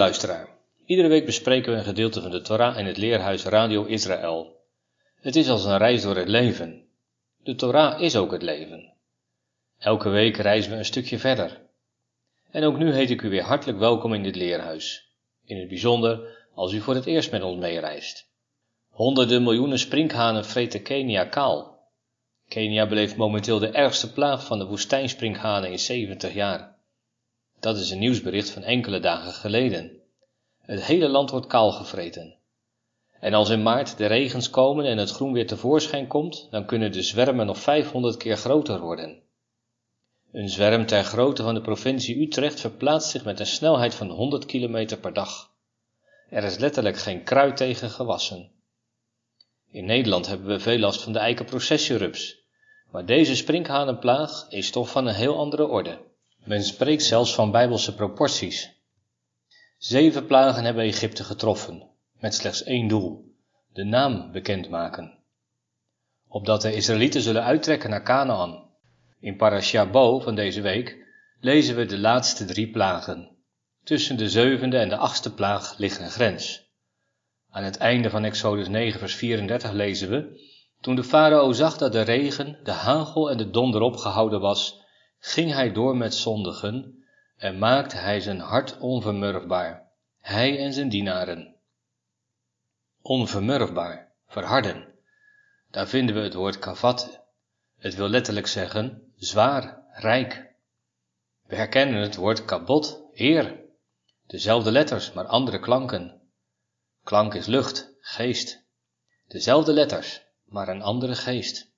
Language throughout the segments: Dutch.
Luisteraar, iedere week bespreken we een gedeelte van de Torah in het leerhuis Radio Israël. Het is als een reis door het leven. De Torah is ook het leven. Elke week reizen we een stukje verder. En ook nu heet ik u weer hartelijk welkom in dit leerhuis. In het bijzonder als u voor het eerst met ons meereist. Honderden miljoenen sprinkhanen vreten Kenia kaal. Kenia beleeft momenteel de ergste plaag van de woestijnsprinkhanen in 70 jaar. Dat is een nieuwsbericht van enkele dagen geleden. Het hele land wordt kaal gevreten. En als in maart de regens komen en het groen weer tevoorschijn komt, dan kunnen de zwermen nog 500 keer groter worden. Een zwerm ter grootte van de provincie Utrecht verplaatst zich met een snelheid van 100 km per dag. Er is letterlijk geen kruid tegen gewassen. In Nederland hebben we veel last van de eikenprocessierups, maar deze sprinkhanenplaag is toch van een heel andere orde. Men spreekt zelfs van bijbelse proporties. Zeven plagen hebben Egypte getroffen, met slechts één doel: de naam bekendmaken. Opdat de Israëlieten zullen uittrekken naar Canaan. In Parasha Bo van deze week lezen we de laatste drie plagen. Tussen de zevende en de achtste plaag ligt een grens. Aan het einde van Exodus 9 vers 34 lezen we, toen de farao zag dat de regen, de hagel en de donder opgehouden was, ging hij door met zondigen en maakte hij zijn hart onvermurfbaar, hij en zijn dienaren. Onvermurfbaar, verharden. Daar vinden we het woord kavat. Het wil letterlijk zeggen zwaar, rijk. We herkennen het woord kabot, eer. Dezelfde letters, maar andere klanken. Klank is lucht, geest. Dezelfde letters, maar een andere geest.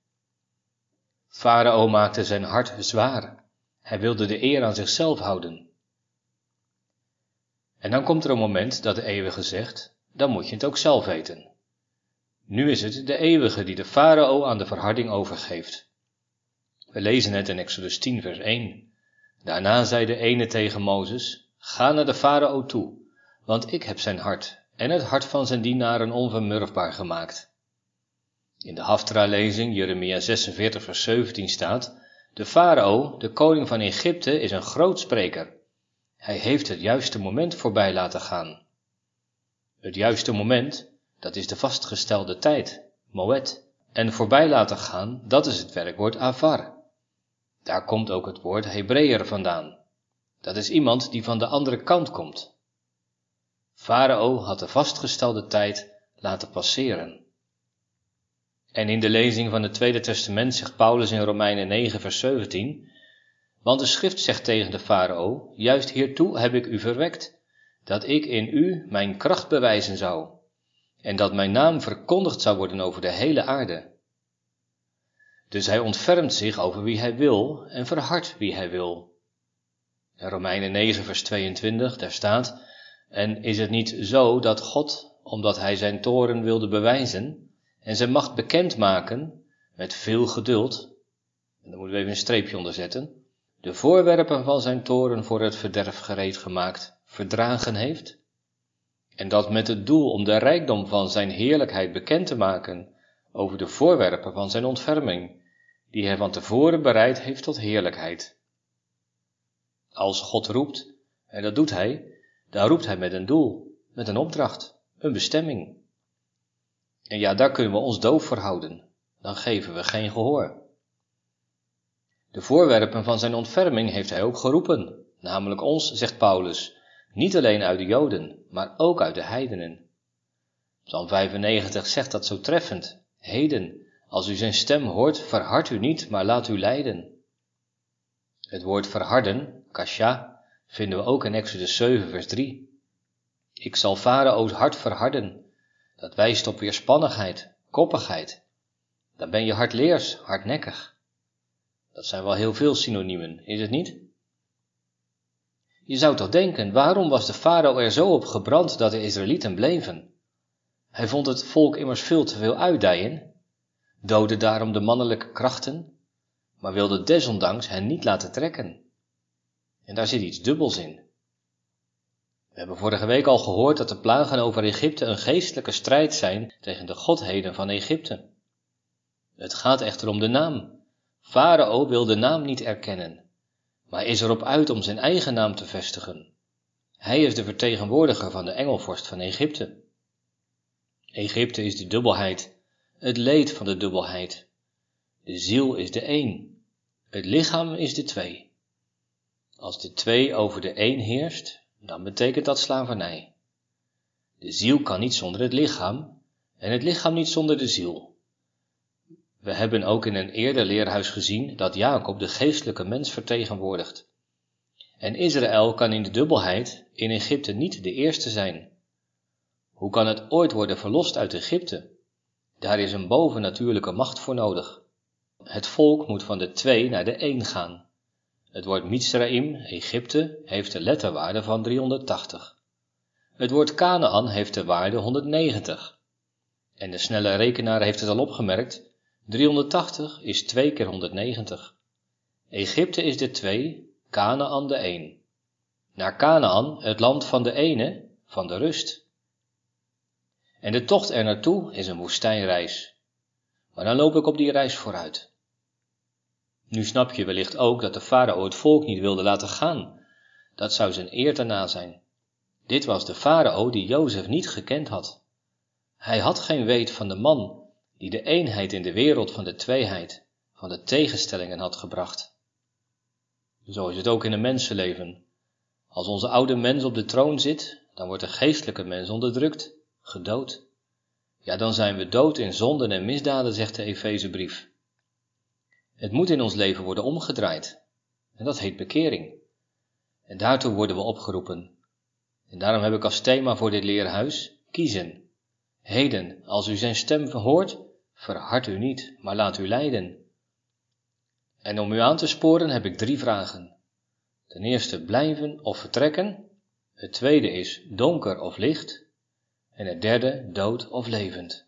Farao maakte zijn hart zwaar. Hij wilde de eer aan zichzelf houden. En dan komt er een moment dat de eeuwige zegt, dan moet je het ook zelf weten. Nu is het de eeuwige die de farao aan de verharding overgeeft. We lezen het in Exodus 10 vers 1. Daarna zei de ene tegen Mozes, ga naar de farao toe, want ik heb zijn hart en het hart van zijn dienaren onvermurfbaar gemaakt. In de Haftra-lezing, Jeremia 46 vers 17 staat, de farao, de koning van Egypte, is een groot spreker. Hij heeft het juiste moment voorbij laten gaan. Het juiste moment, dat is de vastgestelde tijd, moed. En voorbij laten gaan, dat is het werkwoord avar. Daar komt ook het woord Hebreeër vandaan. Dat is iemand die van de andere kant komt. Farao had de vastgestelde tijd laten passeren. En in de lezing van het Tweede Testament zegt Paulus in Romeinen 9, vers 17: Want de schrift zegt tegen de farao: Juist hiertoe heb ik u verwekt, dat ik in u mijn kracht bewijzen zou, en dat mijn naam verkondigd zou worden over de hele aarde. Dus hij ontfermt zich over wie hij wil en verhardt wie hij wil. In Romeinen 9, vers 22, daar staat: En is het niet zo dat God, omdat hij zijn toren wilde bewijzen, en zijn macht bekendmaken met veel geduld, en daar moeten we even een streepje onder zetten, de voorwerpen van zijn toren voor het verderf gereed gemaakt, verdragen heeft, en dat met het doel om de rijkdom van zijn heerlijkheid bekend te maken over de voorwerpen van zijn ontferming, die hij van tevoren bereid heeft tot heerlijkheid. Als God roept, en dat doet hij, dan roept hij met een doel, met een opdracht, een bestemming. En ja, daar kunnen we ons doof voor houden. Dan geven we geen gehoor. De voorwerpen van zijn ontferming heeft hij ook geroepen, namelijk ons, zegt Paulus, niet alleen uit de Joden, maar ook uit de heidenen. Psalm 95 zegt dat zo treffend. Heden, als u zijn stem hoort, verhard u niet, maar laat u leiden. Het woord verharden, kasha, vinden we ook in Exodus 7, vers 3. Ik zal Farao's hart verharden, dat wijst op weerspannigheid, koppigheid. Dan ben je hardleers, hardnekkig. Dat zijn wel heel veel synoniemen, is het niet? Je zou toch denken, waarom was de farao er zo op gebrand dat de Israëlieten bleven? Hij vond het volk immers veel te veel uitdijen, doodde daarom de mannelijke krachten, maar wilde desondanks hen niet laten trekken. En daar zit iets dubbels in. We hebben vorige week al gehoord dat de plagen over Egypte een geestelijke strijd zijn tegen de godheden van Egypte. Het gaat echter om de naam. Farao wil de naam niet erkennen, maar is erop uit om zijn eigen naam te vestigen. Hij is de vertegenwoordiger van de engelvorst van Egypte. Egypte is de dubbelheid, het leed van de dubbelheid. De ziel is de een, het lichaam is de twee. Als de twee over de een heerst, dan betekent dat slavernij. De ziel kan niet zonder het lichaam en het lichaam niet zonder de ziel. We hebben ook in een eerder leerhuis gezien dat Jacob de geestelijke mens vertegenwoordigt. En Israël kan in de dubbelheid in Egypte niet de eerste zijn. Hoe kan het ooit worden verlost uit Egypte? Daar is een bovennatuurlijke macht voor nodig. Het volk moet van de twee naar de één gaan. Het woord Mizraim, Egypte, heeft de letterwaarde van 380. Het woord Canaan heeft de waarde 190. En de snelle rekenaar heeft het al opgemerkt, 380 is 2 keer 190. Egypte is de 2, Canaan de 1. Naar Canaan, het land van de ene, van de rust. En de tocht er naartoe is een woestijnreis. Maar dan loop ik op die reis vooruit. Nu snap je wellicht ook dat de farao het volk niet wilde laten gaan. Dat zou zijn eer daarna zijn. Dit was de farao die Jozef niet gekend had. Hij had geen weet van de man die de eenheid in de wereld van de tweeheid, van de tegenstellingen had gebracht. Zo is het ook in een mensenleven. Als onze oude mens op de troon zit, dan wordt de geestelijke mens onderdrukt, gedood. Ja, dan zijn we dood in zonden en misdaden, zegt de Efezebrief. Het moet in ons leven worden omgedraaid. En dat heet bekering. En daartoe worden we opgeroepen. En daarom heb ik als thema voor dit leerhuis kiezen. Heden, als u zijn stem verhoort, verhard u niet, maar laat u leiden. En om u aan te sporen heb ik drie vragen. Ten eerste blijven of vertrekken. Het tweede is donker of licht. En het derde dood of levend.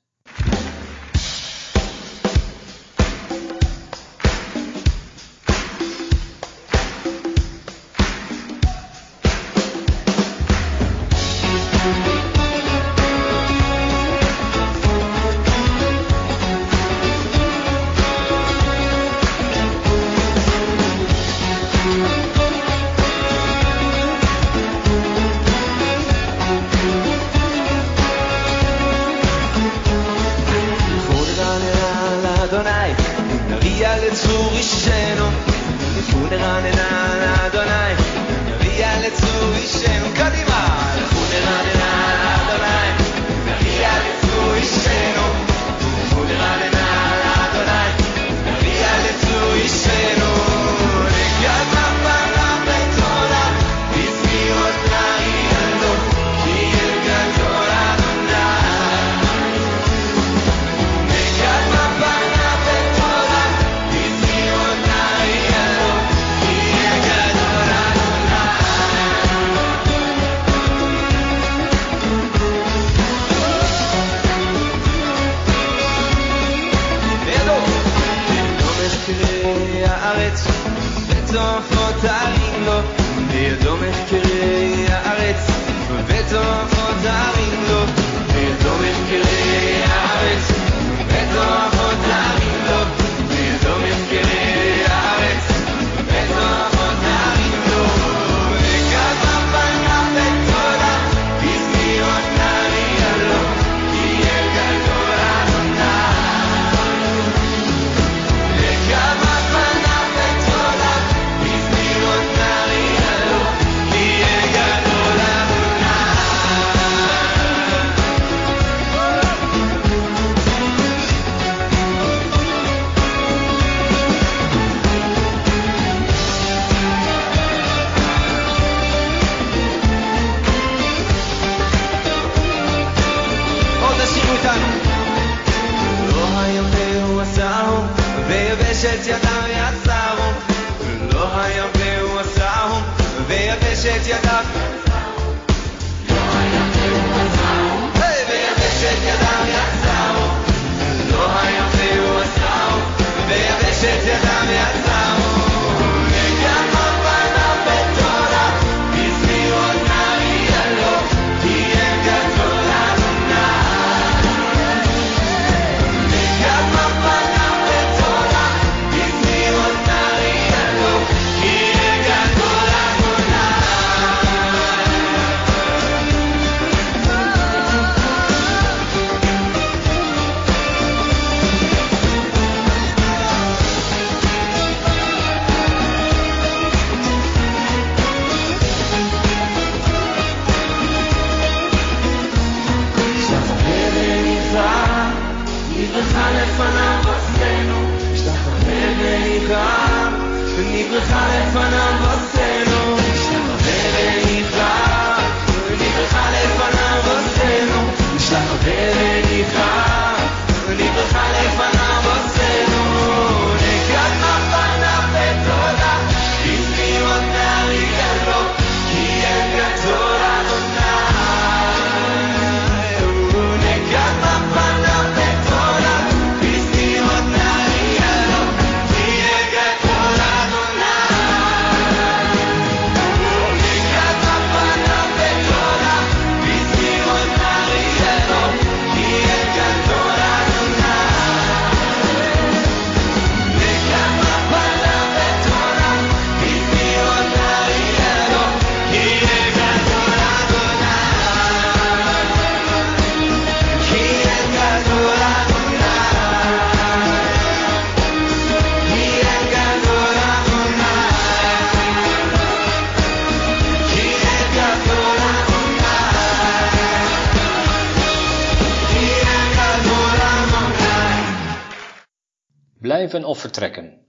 Blijven of vertrekken.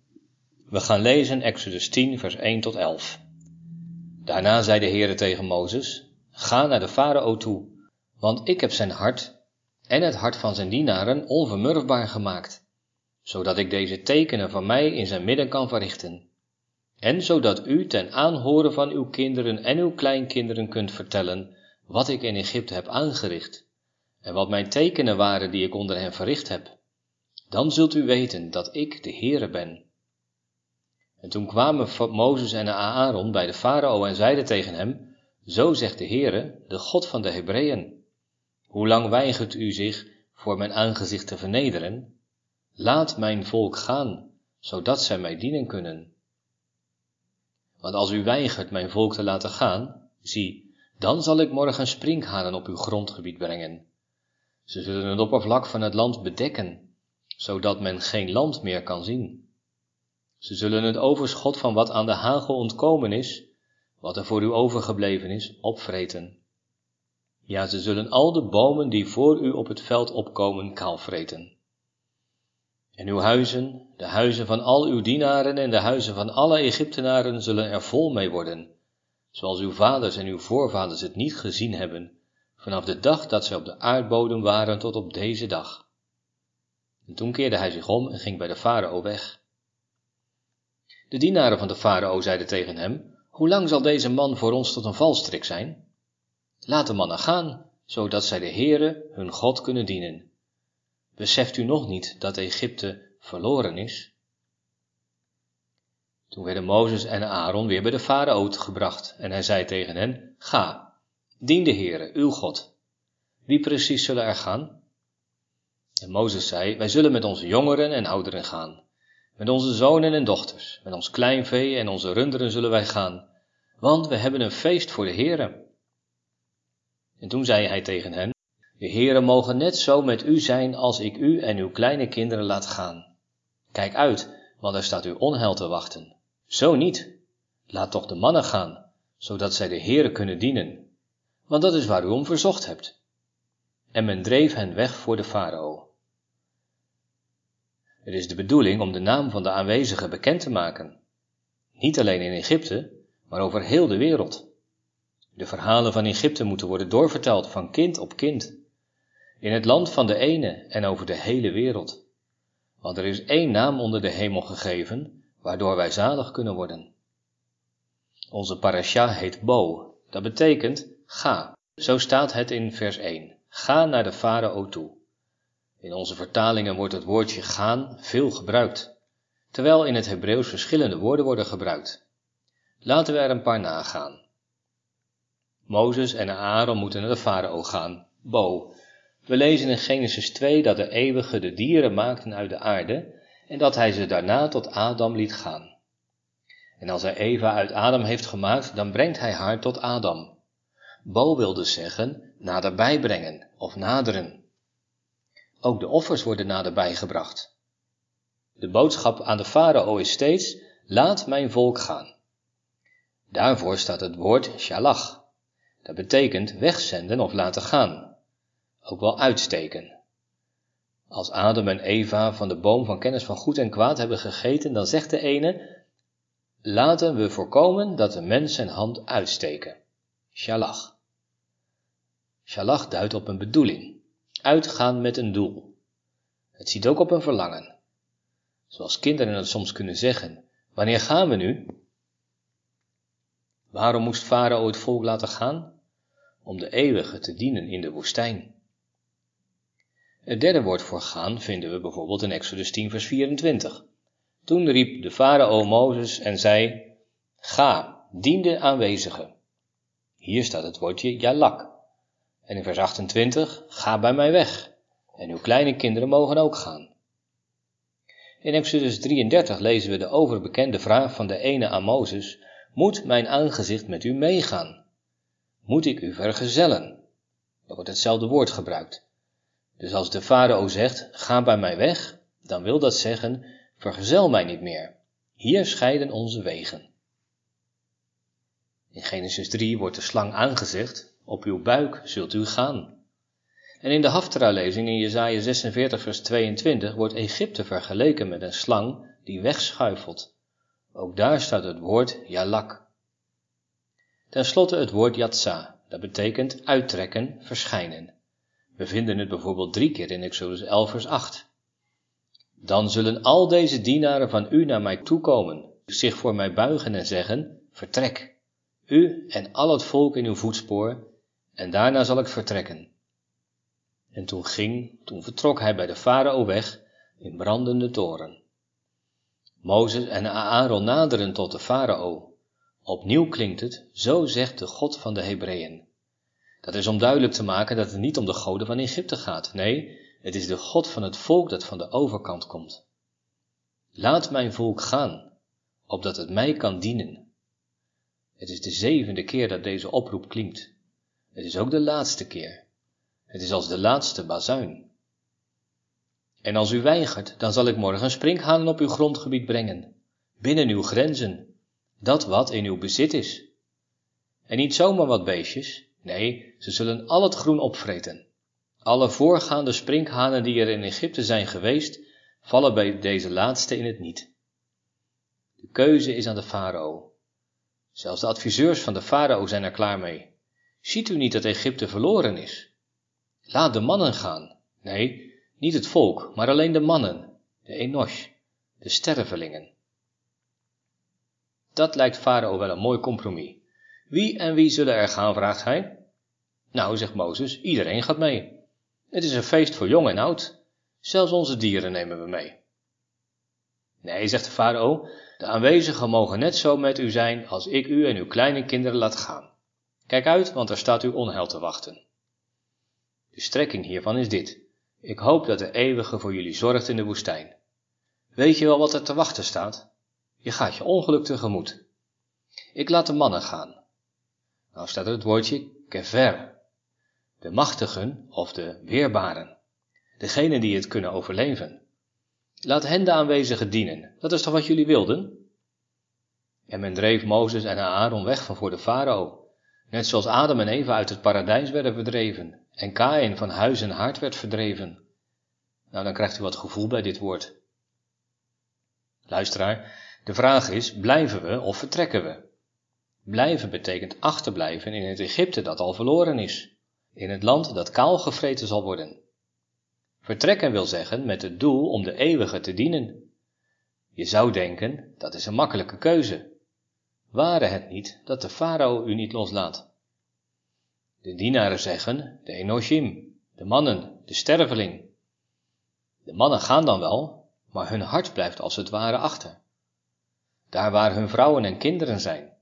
We gaan lezen Exodus 10, vers 1 tot 11. Daarna zei de Heere tegen Mozes: Ga naar de farao toe, want ik heb zijn hart en het hart van zijn dienaren onvermurfbaar gemaakt, zodat ik deze tekenen van mij in zijn midden kan verrichten. En zodat u ten aanhoren van uw kinderen en uw kleinkinderen kunt vertellen wat ik in Egypte heb aangericht, en wat mijn tekenen waren die ik onder hen verricht heb. Dan zult u weten dat ik de Heere ben. En toen kwamen Mozes en Aaron bij de farao en zeiden tegen hem, Zo zegt de Heere, de God van de Hebreeën. Hoe lang weigert u zich voor mijn aangezicht te vernederen? Laat mijn volk gaan, zodat zij mij dienen kunnen. Want als u weigert mijn volk te laten gaan, zie, dan zal ik morgen sprinkhanen op uw grondgebied brengen. Ze zullen het oppervlak van het land bedekken, zodat men geen land meer kan zien. Ze zullen het overschot van wat aan de hagel ontkomen is, wat er voor u overgebleven is, opvreten. Ja, ze zullen al de bomen die voor u op het veld opkomen kaalvreten. En uw huizen, de huizen van al uw dienaren en de huizen van alle Egyptenaren zullen er vol mee worden, zoals uw vaders en uw voorvaders het niet gezien hebben, vanaf de dag dat zij op de aardbodem waren tot op deze dag. En toen keerde hij zich om en ging bij de farao weg. De dienaren van de farao zeiden tegen hem, hoe lang zal deze man voor ons tot een valstrik zijn? Laat de mannen gaan, zodat zij de Heere, hun God, kunnen dienen. Beseft u nog niet dat Egypte verloren is? Toen werden Mozes en Aaron weer bij de farao gebracht en hij zei tegen hen, ga, dien de Heere, uw God. Wie precies zullen er gaan? En Mozes zei, wij zullen met onze jongeren en ouderen gaan. Met onze zonen en dochters, met ons kleinvee en onze runderen zullen wij gaan, want we hebben een feest voor de Heere. En toen zei hij tegen hen, de Heere mogen net zo met u zijn als ik u en uw kleine kinderen laat gaan. Kijk uit, want er staat u onheil te wachten. Zo niet. Laat toch de mannen gaan, zodat zij de Heere kunnen dienen. Want dat is waar u om verzocht hebt. En men dreef hen weg voor de farao. Het is de bedoeling om de naam van de aanwezigen bekend te maken. Niet alleen in Egypte, maar over heel de wereld. De verhalen van Egypte moeten worden doorverteld van kind op kind. In het land van de ene en over de hele wereld. Want er is één naam onder de hemel gegeven, waardoor wij zalig kunnen worden. Onze parasha heet Bo. Dat betekent ga. Zo staat het in vers 1. Ga naar de farao toe. In onze vertalingen wordt het woordje gaan veel gebruikt, terwijl in het Hebreeuws verschillende woorden worden gebruikt. Laten we er een paar nagaan. Mozes en Aaron moeten naar de farao gaan, Bo. We lezen in Genesis 2 dat de eeuwige de dieren maakten uit de aarde en dat hij ze daarna tot Adam liet gaan. En als hij Eva uit Adam heeft gemaakt, dan brengt hij haar tot Adam. Bo wil dus zeggen naderbij brengen of naderen. Ook de offers worden naderbij gebracht. De boodschap aan de farao is steeds: laat mijn volk gaan. Daarvoor staat het woord shalach. Dat betekent wegzenden of laten gaan. Ook wel uitsteken. Als Adam en Eva van de boom van kennis van goed en kwaad hebben gegeten, dan zegt de ene: Laten we voorkomen dat de mens zijn hand uitsteken. Shalach. Shalach duidt op een bedoeling. Uitgaan met een doel. Het ziet ook op een verlangen. Zoals kinderen het soms kunnen zeggen: Wanneer gaan we nu? Waarom moest Farao het volk laten gaan? Om de eeuwige te dienen in de woestijn. Het derde woord voor gaan vinden we bijvoorbeeld in Exodus 10, vers 24. Toen riep de farao Mozes en zei: Ga, dien de aanwezigen. Hier staat het woordje jalak. En in vers 28: Ga bij mij weg, en uw kleine kinderen mogen ook gaan. In Exodus 33 lezen we de overbekende vraag van de ene aan Mozes: Moet mijn aangezicht met u meegaan? Moet ik u vergezellen? Er wordt hetzelfde woord gebruikt. Dus als de farao zegt: Ga bij mij weg, dan wil dat zeggen: Vergezel mij niet meer. Hier scheiden onze wegen. In Genesis 3 wordt de slang aangezegd: Op uw buik zult u gaan. En in de Haftara-lezing in Jesaja 46 vers 22 wordt Egypte vergeleken met een slang die wegschuifelt. Ook daar staat het woord jalak. Ten slotte het woord yatsa, dat betekent uittrekken, verschijnen. We vinden het bijvoorbeeld drie keer in Exodus 11 vers 8. Dan zullen al deze dienaren van u naar mij toekomen, zich voor mij buigen en zeggen, vertrek, u en al het volk in uw voetspoor, en daarna zal ik vertrekken. En toen ging, toen vertrok hij bij de farao weg in brandende toren. Mozes en Aaron naderen tot de farao. Opnieuw klinkt het, zo zegt de God van de Hebreeën. Dat is om duidelijk te maken dat het niet om de goden van Egypte gaat. Nee, het is de God van het volk dat van de overkant komt. Laat mijn volk gaan, opdat het mij kan dienen. Het is de zevende keer dat deze oproep klinkt. Het is ook de laatste keer. Het is als de laatste bazuin. En als u weigert, dan zal ik morgen sprinkhanen op uw grondgebied brengen, binnen uw grenzen, dat wat in uw bezit is. En niet zomaar wat beestjes, nee, ze zullen al het groen opvreten. Alle voorgaande sprinkhanen die er in Egypte zijn geweest, vallen bij deze laatste in het niet. De keuze is aan de farao. Zelfs de adviseurs van de farao zijn er klaar mee. Ziet u niet dat Egypte verloren is? Laat de mannen gaan. Nee, niet het volk, maar alleen de mannen, de Enosh, de stervelingen. Dat lijkt Farao wel een mooi compromis. Wie en wie zullen er gaan, vraagt hij. Nou, zegt Mozes, iedereen gaat mee. Het is een feest voor jong en oud. Zelfs onze dieren nemen we mee. Nee, zegt de farao, de aanwezigen mogen net zo met u zijn als ik u en uw kleine kinderen laat gaan. Kijk uit, want er staat u onheil te wachten. De strekking hiervan is dit. Ik hoop dat de eeuwige voor jullie zorgt in de woestijn. Weet je wel wat er te wachten staat? Je gaat je ongeluk tegemoet. Ik laat de mannen gaan. Nou staat er het woordje kever, de machtigen of de weerbaren, degenen die het kunnen overleven. Laat hen de aanwezigen dienen, dat is toch wat jullie wilden? En men dreef Mozes en Aaron weg van voor de farao, net zoals Adam en Eva uit het paradijs werden verdreven en Kain van huis en hart werd verdreven. Nou, dan krijgt u wat gevoel bij dit woord. Luisteraar, de vraag is, blijven we of vertrekken we? Blijven betekent achterblijven in het Egypte dat al verloren is in het land dat kaal gevreten zal worden. Vertrekken wil zeggen met het doel om de eeuwige te dienen. Je zou denken, dat is een makkelijke keuze. Ware het niet dat de farao u niet loslaat? De dienaren zeggen, de Enoshim, de mannen, de sterveling. De mannen gaan dan wel, maar hun hart blijft als het ware achter. Daar waar hun vrouwen en kinderen zijn.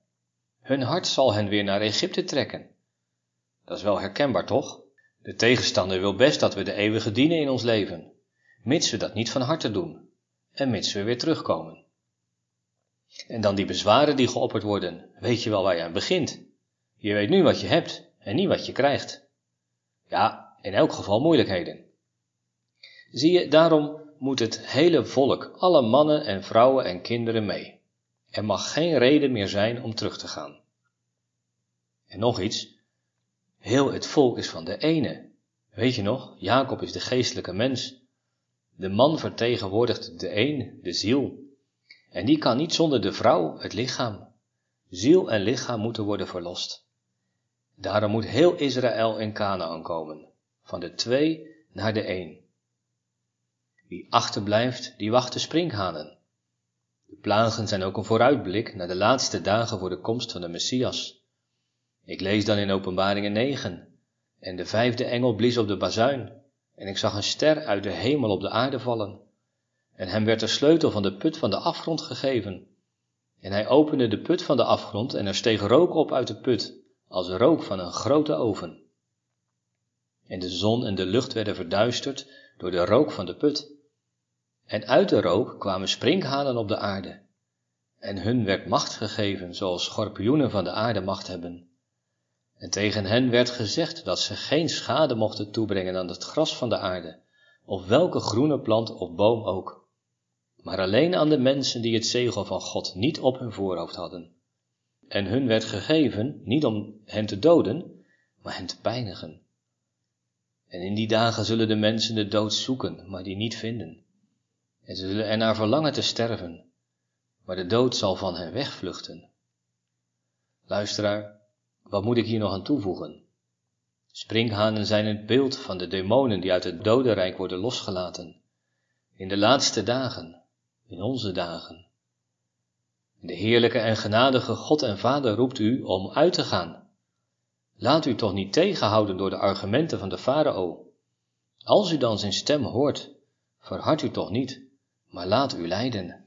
Hun hart zal hen weer naar Egypte trekken. Dat is wel herkenbaar, toch? De tegenstander wil best dat we de eeuwige dienen in ons leven, mits we dat niet van harte doen en mits we weer terugkomen. En dan die bezwaren die geopperd worden, weet je wel waar je aan begint. Je weet nu wat je hebt en niet wat je krijgt. Ja, in elk geval moeilijkheden. Zie je, daarom moet het hele volk, alle mannen en vrouwen en kinderen mee. Er mag geen reden meer zijn om terug te gaan. En nog iets, heel het volk is van de ene. Weet je nog, Jacob is de geestelijke mens. De man vertegenwoordigt de een, de ziel. En die kan niet zonder de vrouw, het lichaam. Ziel en lichaam moeten worden verlost. Daarom moet heel Israël in Canaan komen, van de twee naar de een. Wie achterblijft, die wacht de sprinkhanen. De plagen zijn ook een vooruitblik naar de laatste dagen voor de komst van de Messias. Ik lees dan in Openbaringen 9. En de vijfde engel blies op de bazuin, en ik zag een ster uit de hemel op de aarde vallen. En hem werd de sleutel van de put van de afgrond gegeven. En hij opende de put van de afgrond, en er steeg rook op uit de put, als rook van een grote oven. En de zon en de lucht werden verduisterd door de rook van de put. En uit de rook kwamen sprinkhanen op de aarde. En hun werd macht gegeven, zoals schorpioenen van de aarde macht hebben. En tegen hen werd gezegd dat ze geen schade mochten toebrengen aan het gras van de aarde, of welke groene plant of boom ook, maar alleen aan de mensen die het zegel van God niet op hun voorhoofd hadden. En hun werd gegeven niet om hen te doden, maar hen te pijnigen. En in die dagen zullen de mensen de dood zoeken, maar die niet vinden. En ze zullen ernaar verlangen te sterven, maar de dood zal van hen wegvluchten. Luisteraar, wat moet ik hier nog aan toevoegen? Sprinkhanen zijn het beeld van de demonen die uit het dodenrijk worden losgelaten. In de laatste dagen, in onze dagen. De heerlijke en genadige God en Vader roept u om uit te gaan. Laat u toch niet tegenhouden door de argumenten van de farao. Als u dan zijn stem hoort, verhard u toch niet, maar laat u leiden.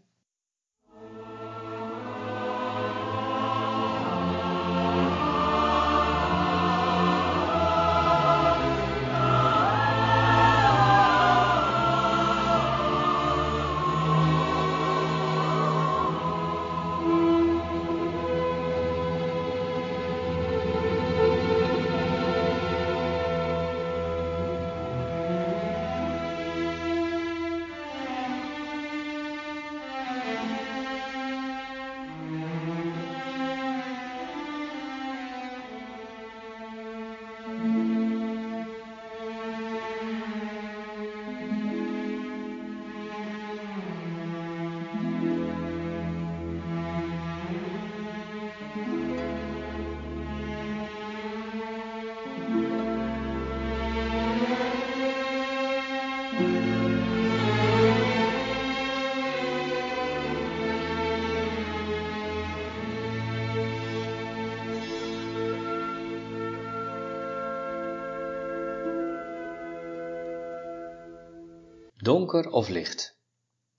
Of licht?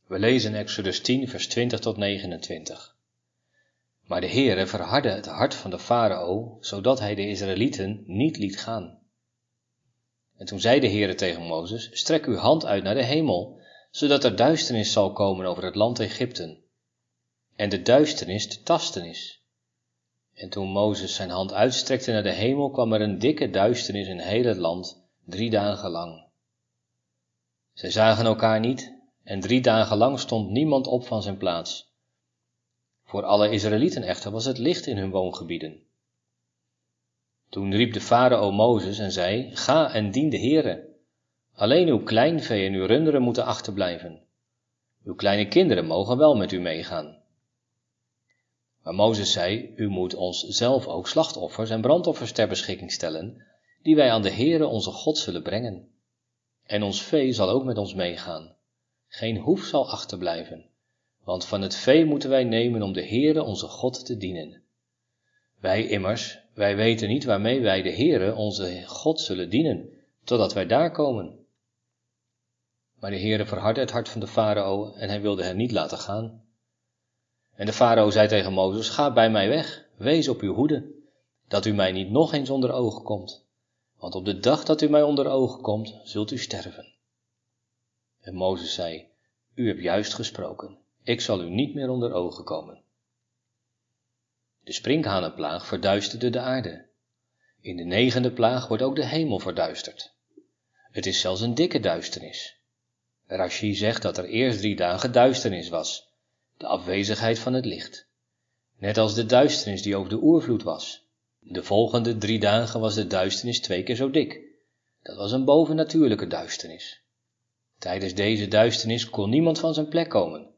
We lezen Exodus 10, vers 20 tot 29. Maar de Heere verhardde het hart van de farao, zodat hij de Israëlieten niet liet gaan. En toen zei de Heere tegen Mozes, strek uw hand uit naar de hemel, zodat er duisternis zal komen over het land Egypte. En de duisternis te tasten is. En toen Mozes zijn hand uitstrekte naar de hemel, kwam er een dikke duisternis in heel het land, drie dagen lang. Zij zagen elkaar niet en drie dagen lang stond niemand op van zijn plaats. Voor alle Israëlieten echter was het licht in hun woongebieden. Toen riep de farao Mozes en zei, ga en dien de Heere. Alleen uw kleinvee en uw runderen moeten achterblijven. Uw kleine kinderen mogen wel met u meegaan. Maar Mozes zei, u moet ons zelf ook slachtoffers en brandoffers ter beschikking stellen, die wij aan de Heere onze God zullen brengen. En ons vee zal ook met ons meegaan. Geen hoef zal achterblijven, want van het vee moeten wij nemen om de Heere onze God te dienen. Wij immers, wij weten niet waarmee wij de Heere onze God zullen dienen, totdat wij daar komen. Maar de Heere verhardde het hart van de farao en hij wilde hen niet laten gaan. En de farao zei tegen Mozes, ga bij mij weg, wees op uw hoede, dat u mij niet nog eens onder ogen komt. Want op de dag dat u mij onder ogen komt, zult u sterven. En Mozes zei, u hebt juist gesproken, ik zal u niet meer onder ogen komen. De sprinkhanenplaag verduisterde de aarde. In de negende plaag wordt ook de hemel verduisterd. Het is zelfs een dikke duisternis. Rashi zegt dat er eerst drie dagen duisternis was, de afwezigheid van het licht. Net als de duisternis die over de oervloed was. De volgende drie dagen was de duisternis twee keer zo dik. Dat was een bovennatuurlijke duisternis. Tijdens deze duisternis kon niemand van zijn plek komen.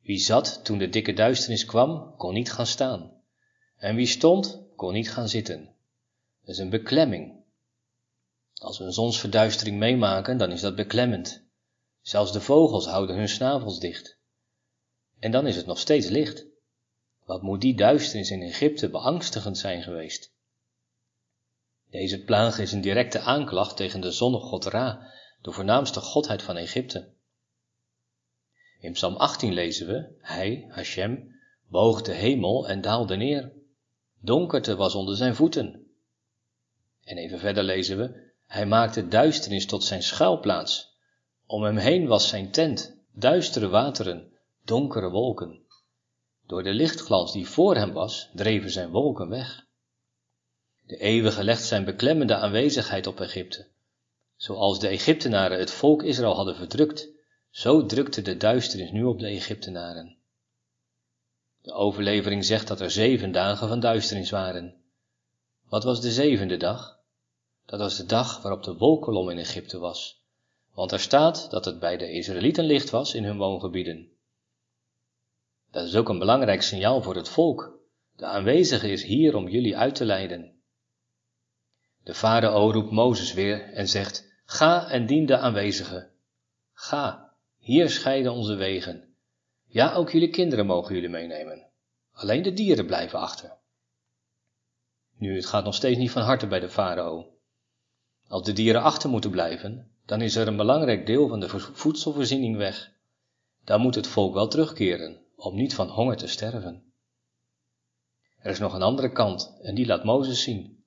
Wie zat toen de dikke duisternis kwam, kon niet gaan staan. En wie stond, kon niet gaan zitten. Dat is een beklemming. Als we een zonsverduistering meemaken, dan is dat beklemmend. Zelfs de vogels houden hun snavels dicht. En dan is het nog steeds licht. Wat moet die duisternis in Egypte beangstigend zijn geweest? Deze plaag is een directe aanklacht tegen de zonnegod Ra, de voornaamste godheid van Egypte. In Psalm 18 lezen we, hij, Hashem, boog de hemel en daalde neer. Donkerte was onder zijn voeten. En even verder lezen we, hij maakte duisternis tot zijn schuilplaats. Om hem heen was zijn tent, duistere wateren, donkere wolken. Door de lichtglans die voor hem was, dreven zijn wolken weg. De eeuwige legt zijn beklemmende aanwezigheid op Egypte. Zoals de Egyptenaren het volk Israël hadden verdrukt, zo drukte de duisternis nu op de Egyptenaren. De overlevering zegt dat er zeven dagen van duisternis waren. Wat was de zevende dag? Dat was de dag waarop de wolkolom in Egypte was, want er staat dat het bij de Israëlieten licht was in hun woongebieden. Dat is ook een belangrijk signaal voor het volk. De aanwezige is hier om jullie uit te leiden. De farao roept Mozes weer en zegt, ga en dien de aanwezige. Ga, hier scheiden onze wegen. Ja, ook jullie kinderen mogen jullie meenemen. Alleen de dieren blijven achter. Nu, het gaat nog steeds niet van harte bij de farao. Als de dieren achter moeten blijven, dan is er een belangrijk deel van de voedselvoorziening weg. Dan moet het volk wel terugkeren, om niet van honger te sterven. Er is nog een andere kant, en die laat Mozes zien.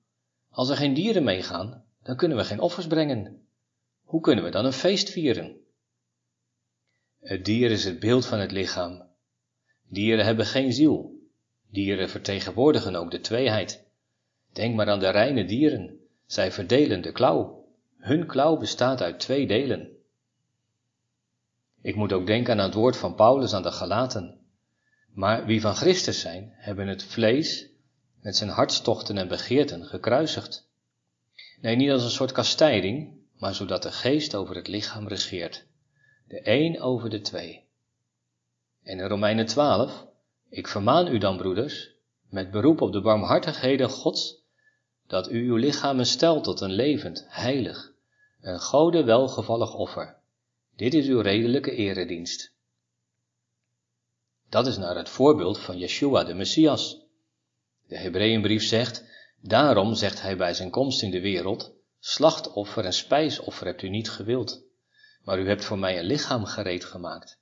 Als er geen dieren meegaan, dan kunnen we geen offers brengen. Hoe kunnen we dan een feest vieren? Het dier is het beeld van het lichaam. Dieren hebben geen ziel. Dieren vertegenwoordigen ook de tweeheid. Denk maar aan de reine dieren. Zij verdelen de klauw. Hun klauw bestaat uit twee delen. Ik moet ook denken aan het woord van Paulus aan de Galaten. Maar wie van Christus zijn, hebben het vlees met zijn hartstochten en begeerten gekruisigd. Nee, niet als een soort kastijding, maar zodat de geest over het lichaam regeert. De een over de twee. En in Romeinen 12, ik vermaan u dan, broeders, met beroep op de barmhartigheden Gods, dat u uw lichamen stelt tot een levend, heilig, een gode welgevallig offer. Dit is uw redelijke eredienst. Dat is naar het voorbeeld van Yeshua de Messias. De Hebreeënbrief zegt, daarom zegt hij bij zijn komst in de wereld, slachtoffer en spijsoffer hebt u niet gewild, maar u hebt voor mij een lichaam gereed gemaakt.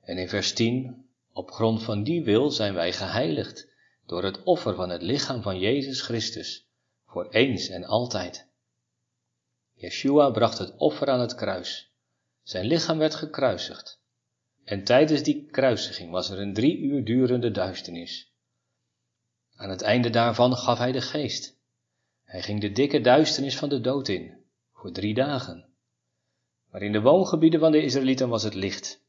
En in vers 10, op grond van die wil zijn wij geheiligd door het offer van het lichaam van Jezus Christus, voor eens en altijd. Yeshua bracht het offer aan het kruis. Zijn lichaam werd gekruisigd. En tijdens die kruisiging was er een drie uur durende duisternis. Aan het einde daarvan gaf hij de geest. Hij ging de dikke duisternis van de dood in, voor drie dagen. Maar in de woongebieden van de Israëlieten was het licht,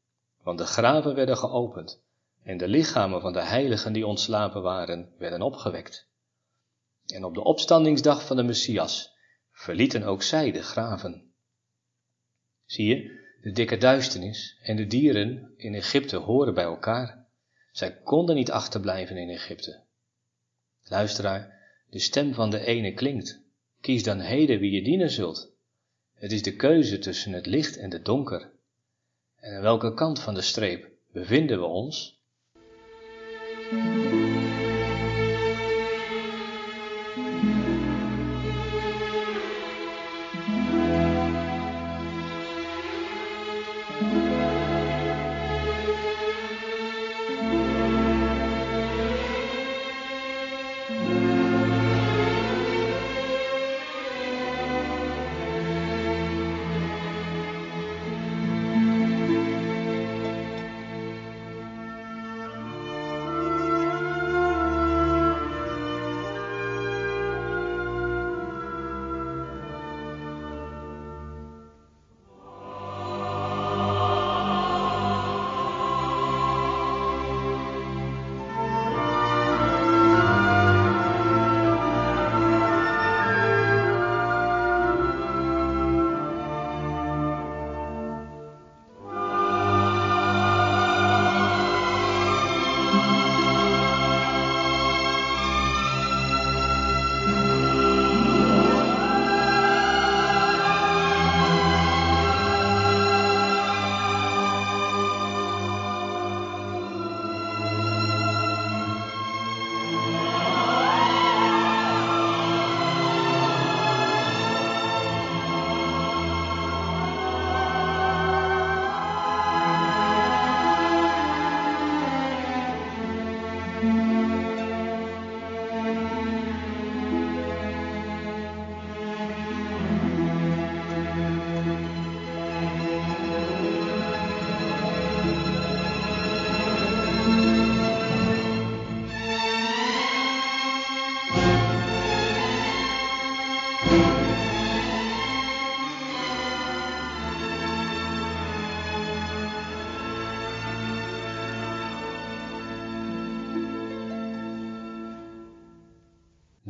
want de graven werden geopend en de lichamen van de heiligen die ontslapen waren, werden opgewekt. En op de opstandingsdag van de Messias verlieten ook zij de graven. Zie je, de dikke duisternis en de dieren in Egypte horen bij elkaar. Zij konden niet achterblijven in Egypte. Luisteraar, de stem van de ene klinkt. Kies dan heden wie je dienen zult. Het is de keuze tussen het licht en het donker. En aan welke kant van de streep bevinden we ons?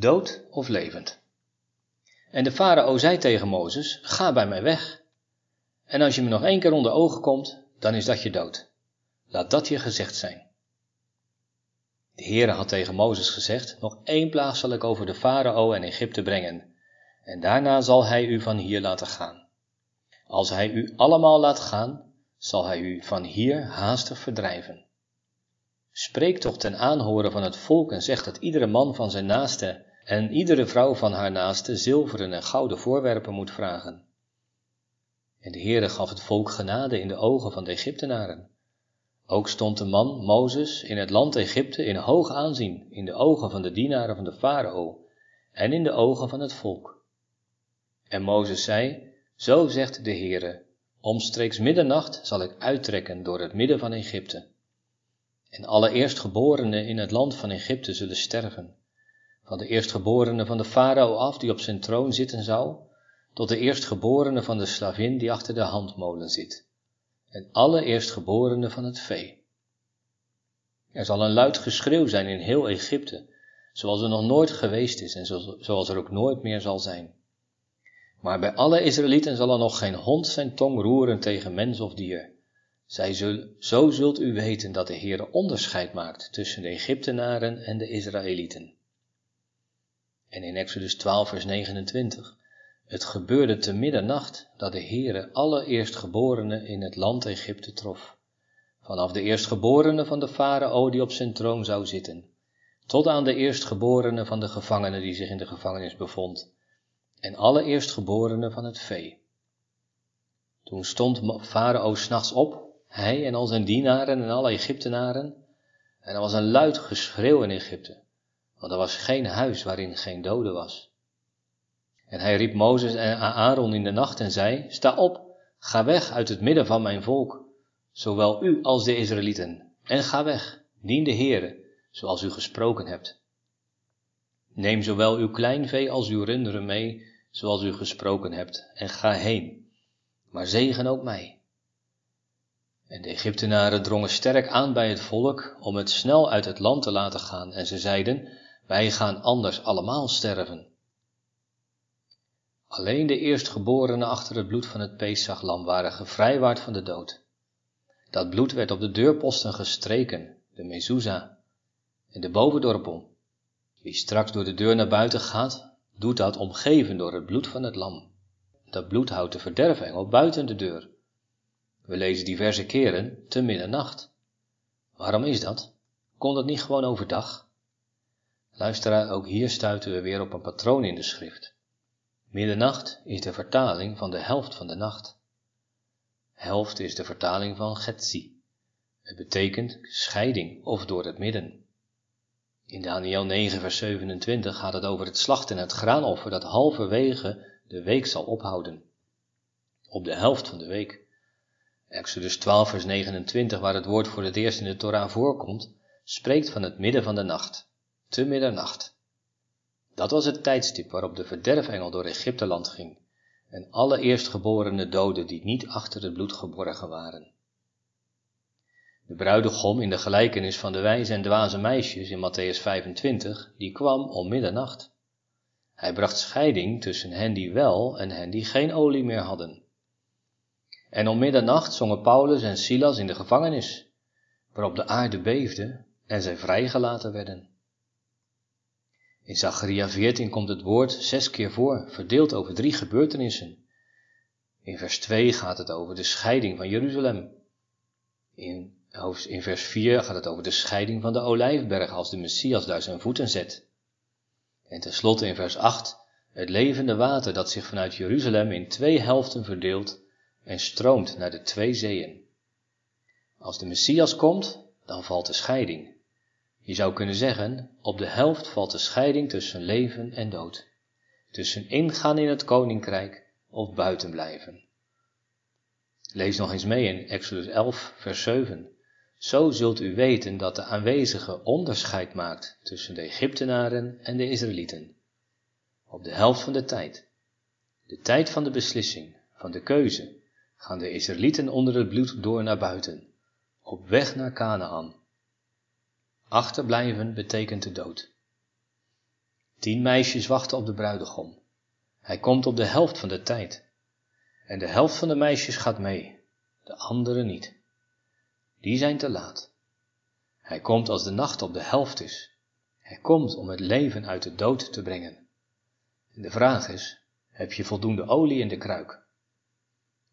Dood of levend. En de farao zei tegen Mozes, ga bij mij weg. En als je me nog één keer onder ogen komt, dan is dat je dood. Laat dat je gezegd zijn. De Heere had tegen Mozes gezegd, nog één plaag zal ik over de farao en Egypte brengen, en daarna zal hij u van hier laten gaan. Als hij u allemaal laat gaan, zal hij u van hier haastig verdrijven. Spreek toch ten aanhoren van het volk en zeg dat iedere man van zijn naaste en iedere vrouw van haar naaste zilveren en gouden voorwerpen moet vragen. En de Heere gaf het volk genade in de ogen van de Egyptenaren. Ook stond de man, Mozes, in het land Egypte in hoog aanzien in de ogen van de dienaren van de farao en in de ogen van het volk. En Mozes zei, zo zegt de Heere, omstreeks middernacht zal ik uittrekken door het midden van Egypte. En alle eerstgeborenen in het land van Egypte zullen sterven van de eerstgeborene van de farao af die op zijn troon zitten zou, tot de eerstgeborene van de slavin die achter de handmolen zit, en alle eerstgeborene van het vee. Er zal een luid geschreeuw zijn in heel Egypte, zoals er nog nooit geweest is en zoals er ook nooit meer zal zijn. Maar bij alle Israëlieten zal er nog geen hond zijn tong roeren tegen mens of dier. Zij zullen, zo zult u weten dat de Heer onderscheid maakt tussen de Egyptenaren en de Israëlieten. En in Exodus 12, vers 29. Het gebeurde te middernacht dat de Heere alle eerstgeborenen in het land Egypte trof. Vanaf de eerstgeborene van de farao die op zijn troon zou zitten, tot aan de eerstgeborene van de gevangene die zich in de gevangenis bevond, en alle eerstgeborenen van het vee. Toen stond farao s'nachts op, hij en al zijn dienaren en alle Egyptenaren, en er was een luid geschreeuw in Egypte want er was geen huis waarin geen dode was. En hij riep Mozes en Aaron in de nacht en zei, sta op, ga weg uit het midden van mijn volk, zowel u als de Israëlieten, en ga weg, dien de Heere, zoals u gesproken hebt. Neem zowel uw kleinvee als uw runderen mee, zoals u gesproken hebt, en ga heen, maar zegen ook mij. En de Egyptenaren drongen sterk aan bij het volk om het snel uit het land te laten gaan, en ze zeiden, wij gaan anders allemaal sterven. Alleen de eerstgeborenen achter het bloed van het Pesachlam waren gevrijwaard van de dood. Dat bloed werd op de deurposten gestreken, de mezuzah, en de bovendorpel. Wie straks door de deur naar buiten gaat, doet dat omgeven door het bloed van het lam. Dat bloed houdt de verderfengel buiten de deur. We lezen diverse keren te middernacht. Waarom is dat? Kon dat niet gewoon overdag? Luisteraar, ook hier stuiten we weer op een patroon in de schrift. Middernacht is de vertaling van de helft van de nacht. Helft is de vertaling van Getzi. Het betekent scheiding of door het midden. In Daniel 9 vers 27 gaat het over het slachten en het graanoffer dat halverwege de week zal ophouden. Op de helft van de week. Exodus 12 vers 29 waar het woord voor het eerst in de Torah voorkomt, spreekt van het midden van de nacht, te middernacht. Dat was het tijdstip waarop de verderfengel door Egypteland ging en alle eerstgeborene doden die niet achter het bloed geborgen waren. De bruidegom in de gelijkenis van de wijze en dwaze meisjes in Matthäus 25, die kwam om middernacht. Hij bracht scheiding tussen hen die wel en hen die geen olie meer hadden. En om middernacht zongen Paulus en Silas in de gevangenis, waarop de aarde beefde en zij vrijgelaten werden. In Zacharia 14 komt het woord zes keer voor, verdeeld over drie gebeurtenissen. In vers 2 gaat het over de scheiding van Jeruzalem. In, in vers 4 gaat het over de scheiding van de olijfberg als de Messias daar zijn voeten zet. En tenslotte in vers 8 het levende water dat zich vanuit Jeruzalem in twee helften verdeelt en stroomt naar de twee zeeën. Als de Messias komt, dan valt de scheiding. Je zou kunnen zeggen, op de helft valt de scheiding tussen leven en dood, tussen ingaan in het koninkrijk of buiten blijven. Lees nog eens mee in Exodus 11, vers 7. Zo zult u weten dat de aanwezige onderscheid maakt tussen de Egyptenaren en de Israëlieten. Op de helft van de tijd, de tijd van de beslissing, van de keuze, gaan de Israëlieten onder het bloed door naar buiten, op weg naar Canaan Achterblijven betekent de dood. Tien meisjes wachten op de bruidegom. Hij komt op de helft van de tijd. En de helft van de meisjes gaat mee, de andere niet. Die zijn te laat. Hij komt als de nacht op de helft is. Hij komt om het leven uit de dood te brengen. En de vraag is, heb je voldoende olie in de kruik?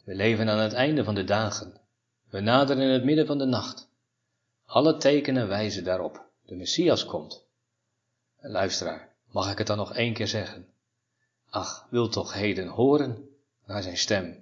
We leven aan het einde van de dagen. We naderen het midden van de nacht. Alle tekenen wijzen daarop. De Messias komt. Luisteraar, mag ik het dan nog één keer zeggen? Ach, wil toch heden horen naar zijn stem.